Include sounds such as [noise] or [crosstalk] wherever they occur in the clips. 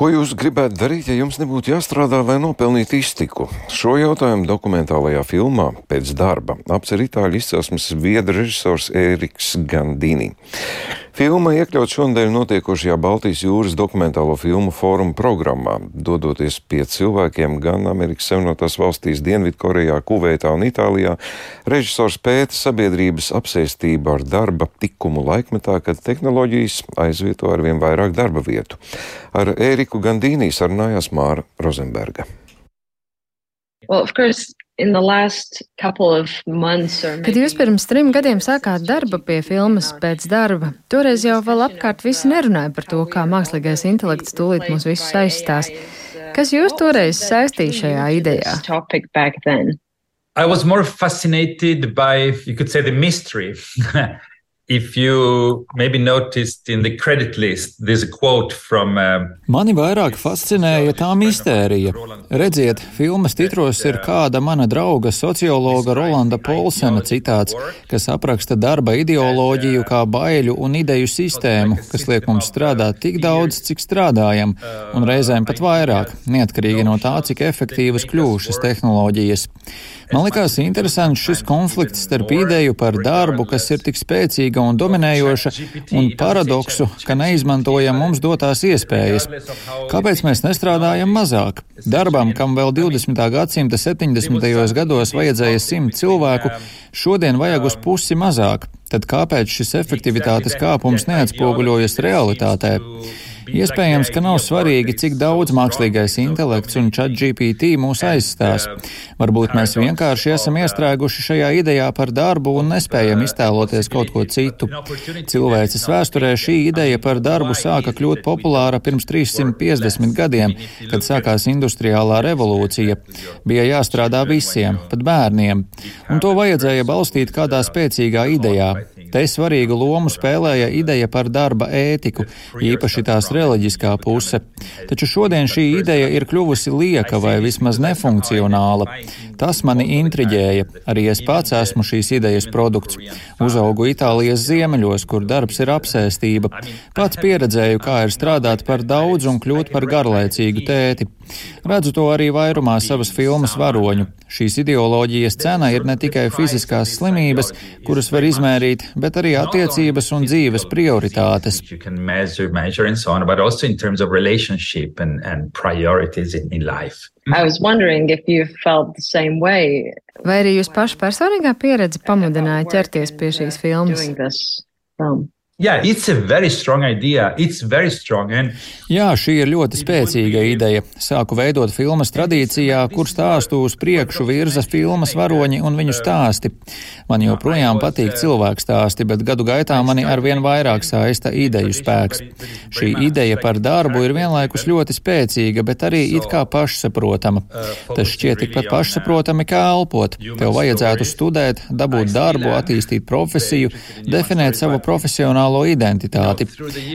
Ko jūs gribētu darīt, ja jums nebūtu jāstrādā, lai nopelnītu iztiku? Šo jautājumu dokumentālajā filmā pēc darba apcer itāļu izcelsmes vieda režisors Ēriks Gandini. Filma iekļaut šonadēļ notiekošajā Baltijas jūras dokumentālo filmu fóruma programmā, dodoties pie cilvēkiem gan Amerikas Savienotās valstīs, Dienvidkorejā, Kuveitā un Itālijā. Režisors pēta sabiedrības apsēstību ar darba tikumu laikmetā, kad tehnoloģijas aizvieto ar vien vairāk darba vietu. Ar Ēriku Gandīnī sarunājās Māra Rozenberga. Well, of course, Kad jūs pirms trim gadiem sākāt darbu pie filmas pēc darba, toreiz jau vēl apkārt visi nerunāja par to, kā mākslīgais intelekts tūlīt mūs visus aizstās. Kas jūs toreiz saistīja šajā idejā? I was more fascinated by, you could say, the mystery. [laughs] If you maybe noticed in the credit list, there's a quote from. Uh, Mani vairāk fascinēja tā mistērija. Redziet, filmas titros ir kāda mana drauga sociologa Rolanda Polsena citāts, kas apraksta darba ideoloģiju kā baiļu un ideju sistēmu, kas liek mums strādāt tik daudz, cik strādājam, un reizēm pat vairāk, neatkarīgi no tā, cik efektīvas kļūšas tehnoloģijas. Man likās interesants šis konflikts starp ideju par darbu, kas ir tik spēcīga un dominējoša, un paradoksu, ka neizmantojam mums dotās iespējas. Kāpēc mēs nestrādājam mazāk? Darbam, kam vēl 20. gadsimta 70. gados vajadzēja simt cilvēku, šodien vajag uz pusi mazāk. Tad kāpēc šis efektivitātes kāpums neatspoguļojas realitātē? Iespējams, ka nav svarīgi, cik daudz mākslīgais intelekts un chat GPT mūs aizstās. Varbūt mēs vienkārši esam iestrēguši šajā idejā par darbu un nespējam iztēloties kaut ko citu. Cilvēces vēsturē šī ideja par darbu sāka kļūt populāra pirms 350 gadiem, kad sākās industriālā revolūcija. Bija jāstrādā visiem, pat bērniem, un to vajadzēja balstīt kādā spēcīgā idejā. Te svarīgu lomu spēlēja ideja par darba ētiku, īpaši tās reliģiskā puse. Taču šodien šī ideja ir kļuvusi lieka vai vismaz nefunkcionāla. Tas mani intriģēja. Arī es pats esmu šīs idejas produkts. Uzaugu Itālijas ziemeļos, kur darbs ir apsēstība. Pats pieredzēju, kā ir strādāt par daudz un kļūt par garlaicīgu tēti. Redzu to arī vairumā savas filmas varoņu. Šīs ideoloģijas cena ir ne tikai fiziskās slimības, kuras var izmērīt, bet arī attiecības un dzīves prioritātes. Vai arī jūs pašu personīgā pieredze pamudināja ķerties pie šīs filmas? Yeah, it's a very strong idea. It's very strong. And... Jā, šī ir ļoti spēcīga ideja. Sāku veidot filmas tradīcijā, kur stāstu uz priekšu virza filmas varoņi un viņu stāsti. Man joprojām patīk cilvēku stāsti, bet gadu gaitā mani arvien vairāk saista ideju spēks. Šī ideja par darbu ir vienlaikus ļoti spēcīga, bet arī it kā pašsaprotama. Tas šķiet tikpat pašsaprotami kā elpot. Tev vajadzētu studēt, dabūt darbu, attīstīt profesiju, definēt savu profesionālu nacionālo identitāti.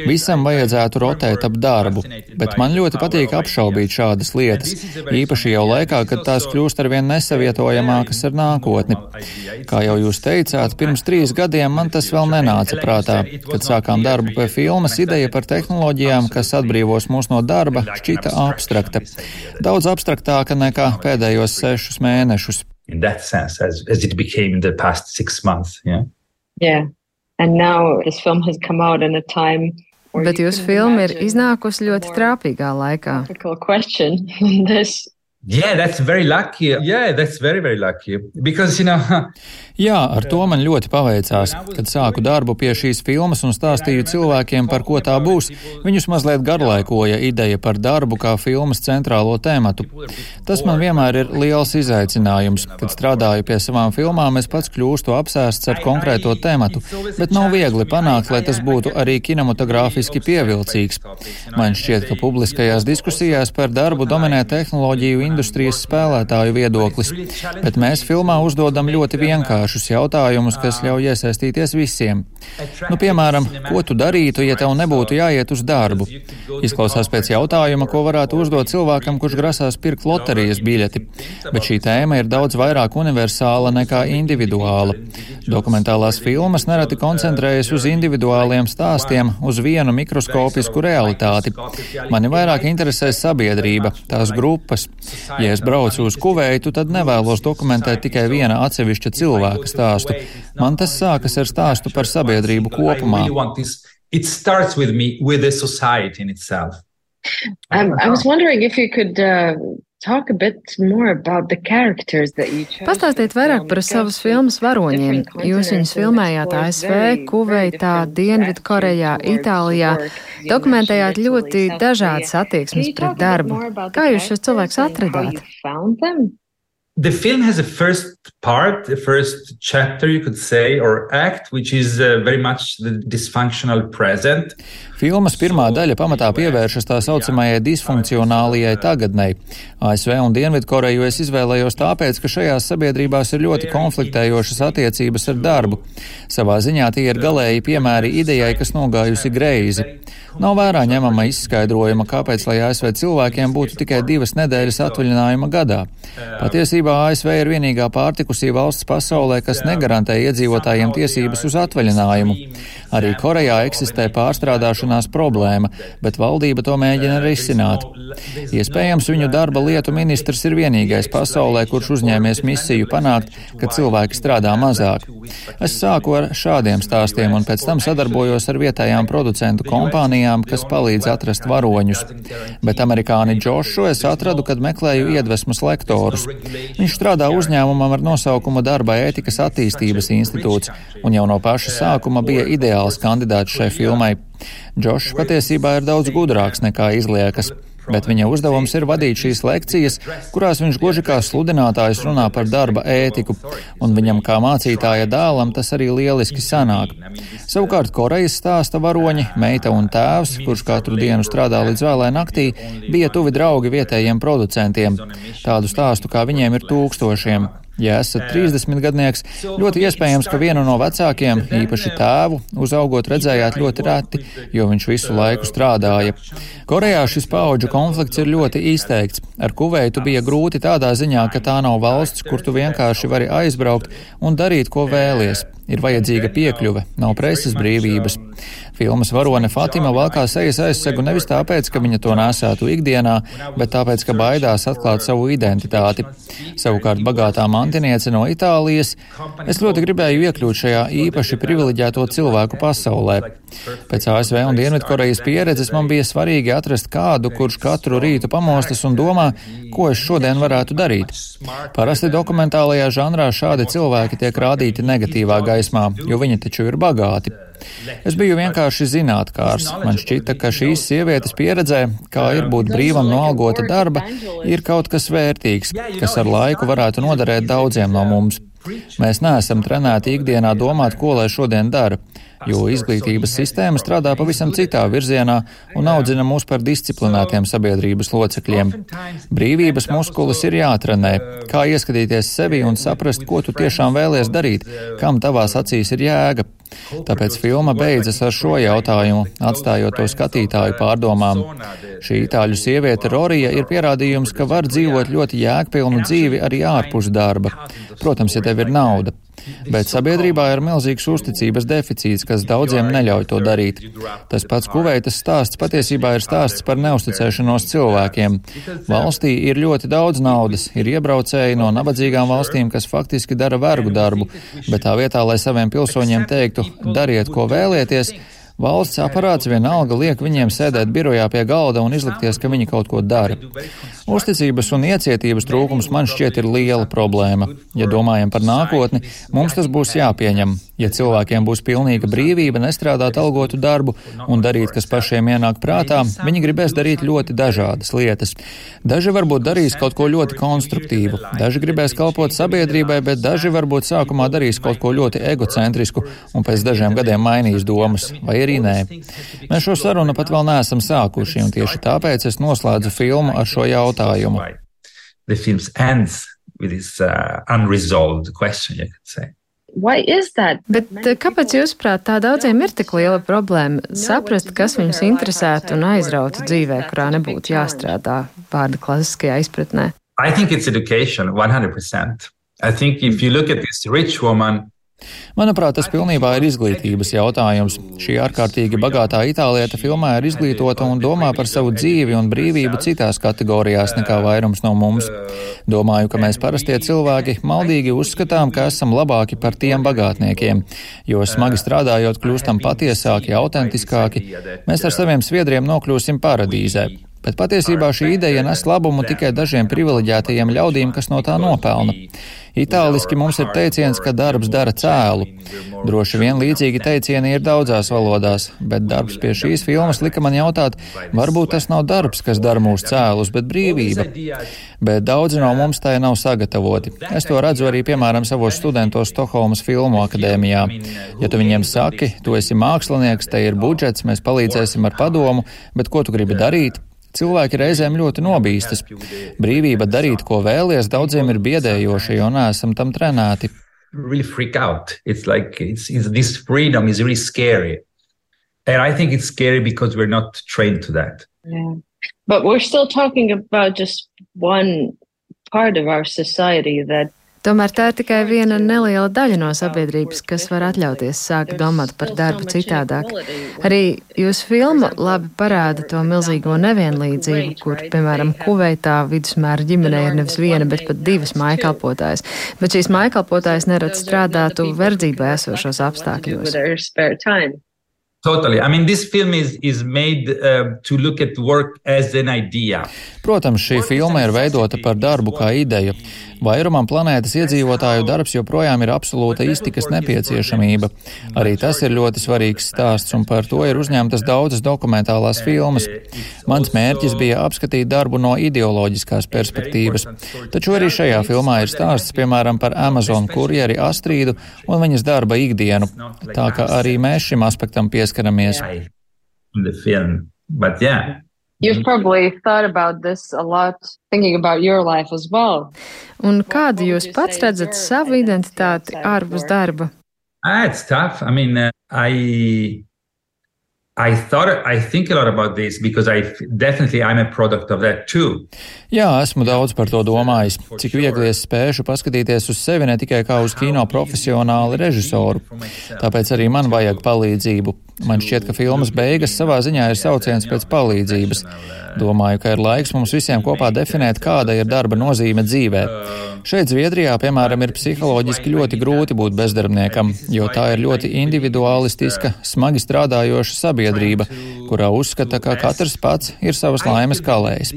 Visam vajadzētu rotēt ap darbu, bet man ļoti patīk apšaubīt šādas lietas, īpaši jau laikā, kad tās kļūst arvien nesavietojamākas ar nākotni. Kā jau jūs teicāt, pirms trīs gadiem man tas vēl nenāca prātā. Kad sākām darbu pie filmas, ideja par tehnoloģijām, kas atbrīvos mūs no darba, šķita abstrakta. Daudz abstraktāka nekā pēdējos sešus mēnešus. In that sense, as, as it became in the past six months, yeah. Yeah. And now this film has come out in a time Bet jūsu filma ir iznākusi ļoti trāpīgā laikā. Yeah, that's very lucky. Yeah, that's very, very lucky. Because, you know, [laughs] Jā, ar to man ļoti paveicās. Kad sāku darbu pie šīs filmas un stāstīju cilvēkiem, par ko tā būs, viņus mazliet garlaikoja ideja par darbu kā filmas centrālo tēmatu. Tas man vienmēr ir liels izaicinājums. Kad strādāju pie savām filmām, es pats kļūstu apsēsts ar konkrēto tēmatu, bet nav viegli panākt, lai tas būtu arī kinematogrāfiski pievilcīgs. Man šķiet, ka publiskajās diskusijās par darbu dominē tehnoloģiju industrijas spēlētāju viedoklis, bet mēs filmā uzdodam ļoti vienkāršus jautājumus, kas ļauj iesaistīties visiem. Nu, piemēram, ko tu darītu, ja tev nebūtu jāiet uz darbu? Izklausās pēc jautājuma, ko varētu uzdot cilvēkam, kurš grasās pirkt loterijas biļeti, bet šī tēma ir daudz vairāk universāla nekā individuāla. Dokumentālās filmas nereti koncentrējas uz individuāliem stāstiem, uz vienu mikroskopisku realitāti. Mani vairāk interesē sabiedrība, tās grupas. Ja es braucu uz Kuveitu, tad nevēlos dokumentēt tikai viena atsevišķa cilvēka stāstu. Man tas sākas ar stāstu par sabiedrību kopumā. It starts with me, with the society in itself. Um, I was wondering if you could uh, Pastāstiet vairāk par savas filmas varoņiem. Jūs viņus filmējāt ASV, Kuveitā, Dienvidkorejā, Itālijā. Dokumentējāt ļoti dažādas attieksmes pret darbu. Kā jūs šos cilvēkus atradāt? the film has a first part, the first chapter, you could say, or act, which is uh, very much the dysfunctional present. Filmas pirmā daļa pamatā pievēršas tā saucamajai disfunkcionālajai tagadnei. ASV un Dienvidkoreju es izvēlējos tāpēc, ka šajās sabiedrībās ir ļoti konfliktējošas attiecības ar darbu. Savā ziņā tie ir galēji piemēri idejai, kas nogājusi greizi. Nav vērā ņemama izskaidrojuma, kāpēc, lai ASV cilvēkiem būtu tikai divas nedēļas atvaļinājuma gadā. Patiesībā ASV ir vienīgā pārtikusī valsts pasaulē, kas negarantē iedzīvotājiem tiesības uz atvaļinājumu. Arī Korejā eksistē pārstrādāšanās problēma, bet valdība to mēģina risināt. Iespējams, viņu darba lietu ministrs ir vienīgais pasaulē, kurš uzņēmies misiju panākt, ka cilvēki strādā mazāk. Es sāku ar šādiem stāstiem un pēc tam sadarbojos ar vietējām producentu kompānijām, kas palīdz atrast varoņus. Bet amerikāni Džošu es atradu, kad meklēju iedvesmas lektorus. Viņš strādā uzņēmumam ar nosaukumu Darba ētikas attīstības institūts, un jau no paša sākuma bija ideāls kandidāts šai filmai. Džošs patiesībā ir daudz gudrāks nekā izliekas bet viņa uzdevums ir vadīt šīs lekcijas, kurās viņš gluži kā sludinātājs runā par darba ētiku, un viņam kā mācītāja dēlam tas arī lieliski sanāk. Savukārt Korejas stāsta varoņi, meita un tēvs, kurš katru dienu strādā līdz vēlai naktī, bija tuvi draugi vietējiem producentiem. Tādu stāstu kā viņiem ir tūkstošiem. Ja esat 30 gadnieks, ļoti iespējams, ka vienu no vecākiem, īpaši tēvu, uzaugot redzējāt ļoti reti, jo viņš visu laiku strādāja. Korejā šis paudžu konflikts ir ļoti izteikts. Ar Kuveitu bija grūti tādā ziņā, ka tā nav valsts, kur tu vienkārši vari aizbraukt un darīt, ko vēlies. Ir vajadzīga piekļuve, nav preses brīvības. Filmas varone Fatima valkā sejas aizsegu nevis tāpēc, ka viņa to nesētu ikdienā, bet tāpēc, ka baidās atklāt savu identitāti. Savukārt bagātā mantiniece no Itālijas, es ļoti gribēju iekļūt šajā īpaši privileģēto cilvēku pasaulē. Pēc ASV un Dienvidkorejas pieredzes man bija svarīgi atrast kādu, kurš katru rītu pamostas un domā, ko es šodien varētu darīt. Parasti dokumentālajā žanrā šādi cilvēki tiek rādīti negatīvā gaismā, jo viņi taču ir bagāti. Es biju vienkārši zinātkārs. Man šķita, ka šīs sievietes pieredzē, kā ir būt brīvam no algota darba, ir kaut kas vērtīgs, kas ar laiku varētu noderēt daudziem no mums. Mēs neesam trenēti ikdienā domāt, ko lai šodien dara jo izglītības sistēma strādā pavisam citā virzienā un audzina mūs par disciplinētiem sabiedrības locekļiem. Brīvības muskulis ir jātrenē, kā ieskatīties sevi un saprast, ko tu tiešām vēlies darīt, kam tavās acīs ir jēga. Tāpēc filma beidzas ar šo jautājumu, atstājot to skatītāju pārdomām. Šī itāļu sieviete Rorija ir pierādījums, ka var dzīvot ļoti jēgpilnu dzīvi arī ārpus darba. Protams, ja tev ir nauda. Bet sabiedrībā ir milzīgs uzticības deficīts, kas daudziem neļauj to darīt. Tas pats Kuveitas stāsts patiesībā ir stāsts par neusticēšanos cilvēkiem. Valstī ir ļoti daudz naudas, ir iebraucēji no nabadzīgām valstīm, kas faktiski dara vergu darbu, bet tā vietā, lai saviem pilsoņiem teiktu, dariet, ko vēlieties, Valsts aparāts vienalga liek viņiem sēdēt birojā pie galda un izlikties, ka viņi kaut ko dara. Uzticības un iecietības trūkums man šķiet ir liela problēma. Ja domājam par nākotni, mums tas būs jāpieņem. Ja cilvēkiem būs pilnīga brīvība nestrādāt algotu darbu un darīt, kas pašiem ienāk prātā, viņi gribēs darīt ļoti dažādas lietas. Daži varbūt darīs kaut ko ļoti konstruktīvu, daži gribēs kalpot sabiedrībai, bet daži varbūt sākumā darīs kaut ko ļoti egocentrisku un pēc dažiem gadiem mainīs domas, vai arī nē. Mēs šo sarunu pat vēl neesam sākuši, un tieši tāpēc es noslēdzu filmu ar šo jautājumu. the film ends with this uh, unresolved question, you could say. Bet uh, kāpēc, jūsuprāt, tā daudziem ir tik liela problēma saprast, kas viņus interesētu un aizrautu dzīvē, kurā nebūtu jāstrādā vārda klasiskajā izpratnē? I think it's education, 100%. I think if you look at this rich woman, Manuprāt, tas pilnībā ir izglītības jautājums. Šī ārkārtīgi bagātā itālieta filmā ir izglītota un domā par savu dzīvi un brīvību citās kategorijās nekā vairums no mums. Domāju, ka mēs parastie cilvēki maldīgi uzskatām, ka esam labāki par tiem bagātniekiem, jo smagi strādājot kļūstam patiesāki, autentiskāki, mēs ar saviem sviedriem nokļūsim paradīzē. Bet patiesībā šī ideja nes labumu tikai dažiem privileģētajiem ļaudīm, kas no tā nopelna. Itāliski mums ir teiciens, ka darbs dara cēlu. Droši vien līdzīgi teicieni ir daudzās valodās, bet darbs pie šīs filmas lika man jautāt, varbūt tas nav darbs, kas dara mūsu cēlus, bet brīvība. Bet daudzi no mums tai nav sagatavoti. Es to redzu arī, piemēram, savos studentos Stokholmas filmu akadēmijā. Ja tu viņiem saki, tu esi mākslinieks, te ir budžets, mēs palīdzēsim ar padomu, bet ko tu gribi darīt? Cilvēki reizēm ļoti nobīstas. Brīvība darīt, ko vēlies, daudziem ir biedējoša, jo neesam tam trenēti. Really freak out. It's like it's, it's, this freedom is really scary. And I think it's scary because we're not trained to that. Yeah. But we're still talking about just one part of our society that Tomēr tā ir tikai viena neliela daļa no sabiedrības, kas var atļauties sākt domāt par darbu citādāk. Arī jūsu filma labi parāda to milzīgo nevienlīdzību, kur, piemēram, Kuveitā vidusmēra ģimenē ir nevis viena, bet pat divas maikalpotājas. Bet šīs maikalpotājas nerad strādātu verdzībā esošos apstākļos. Totally. I mean, this film is, is made uh, to look at work as an idea. Protams, šī filma ir veidota par darbu kā ideju. Vairumam planētas iedzīvotāju darbs joprojām ir absolūta iztikas nepieciešamība. Arī tas ir ļoti svarīgs stāsts, un par to ir uzņemtas daudzas dokumentālās filmas. Mans mērķis bija apskatīt darbu no ideoloģiskās perspektīvas. Taču arī šajā filmā ir stāsts, piemēram, par Amazon kurjeri Astrīdu un viņas darba ikdienu. Tā kā arī mēs šim aspektam pieskaramies. But yeah, You've probably thought about this a lot, thinking about your life as well. Un kādu jūs pats redzat savu identitāti ārpus darba? Ah, it's tough. I mean, uh, I I thought I think a lot about this because I definitely I'm a product of that too. Jā, esmu daudz par to domājis. Cik viegli es spēšu paskatīties uz sevi ne tikai kā uz kino profesionāli režisoru. Tāpēc arī man vajag palīdzību. Man šķiet, ka filmas beigas savā ziņā ir sauciens pēc palīdzības. Domāju, ka ir laiks mums visiem kopā definēt, kāda ir darba nozīme dzīvē. Šeit Zviedrijā, piemēram, ir psiholoģiski ļoti grūti būt bezdarbniekam, jo tā ir ļoti individualistiska, smagi strādājoša sabiedrība, kurā uzskata, ka katrs pats ir savas laimes kalējs.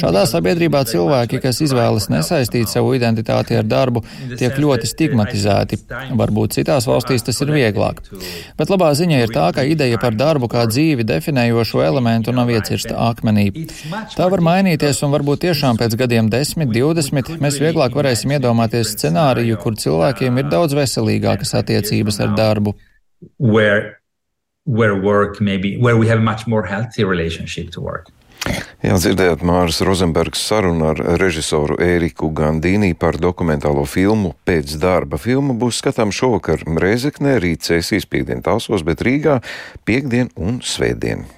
Šādā sabiedrībā cilvēki, kas izvēlas nesaistīt savu identitāti ar darbu, tiek ļoti stigmatizēti. Varbūt citās valstīs tas ir vieglāk. Bet labā ziņa ir tā, ka ideja par darbu kā dzīvi definējošo elementu nav iecirsta akmenī. Tā var mainīties, un varbūt tiešām pēc gadiem 10, 20 mēs vieglāk varēsim iedomāties scenāriju, kur cilvēkiem ir daudz veselīgākas attiecības ar darbu. Where, where work maybe, where we have much more healthy relationship to work. Jā, dzirdējāt Māras Rozenbergs sarunu ar režisoru Ēriku Gandīnī par dokumentālo filmu Pēc darba. Filma būs skatām šovakar Reizeknē, rīt Cēsīs piekdien Talsos, bet Rīgā piekdien un svētdien.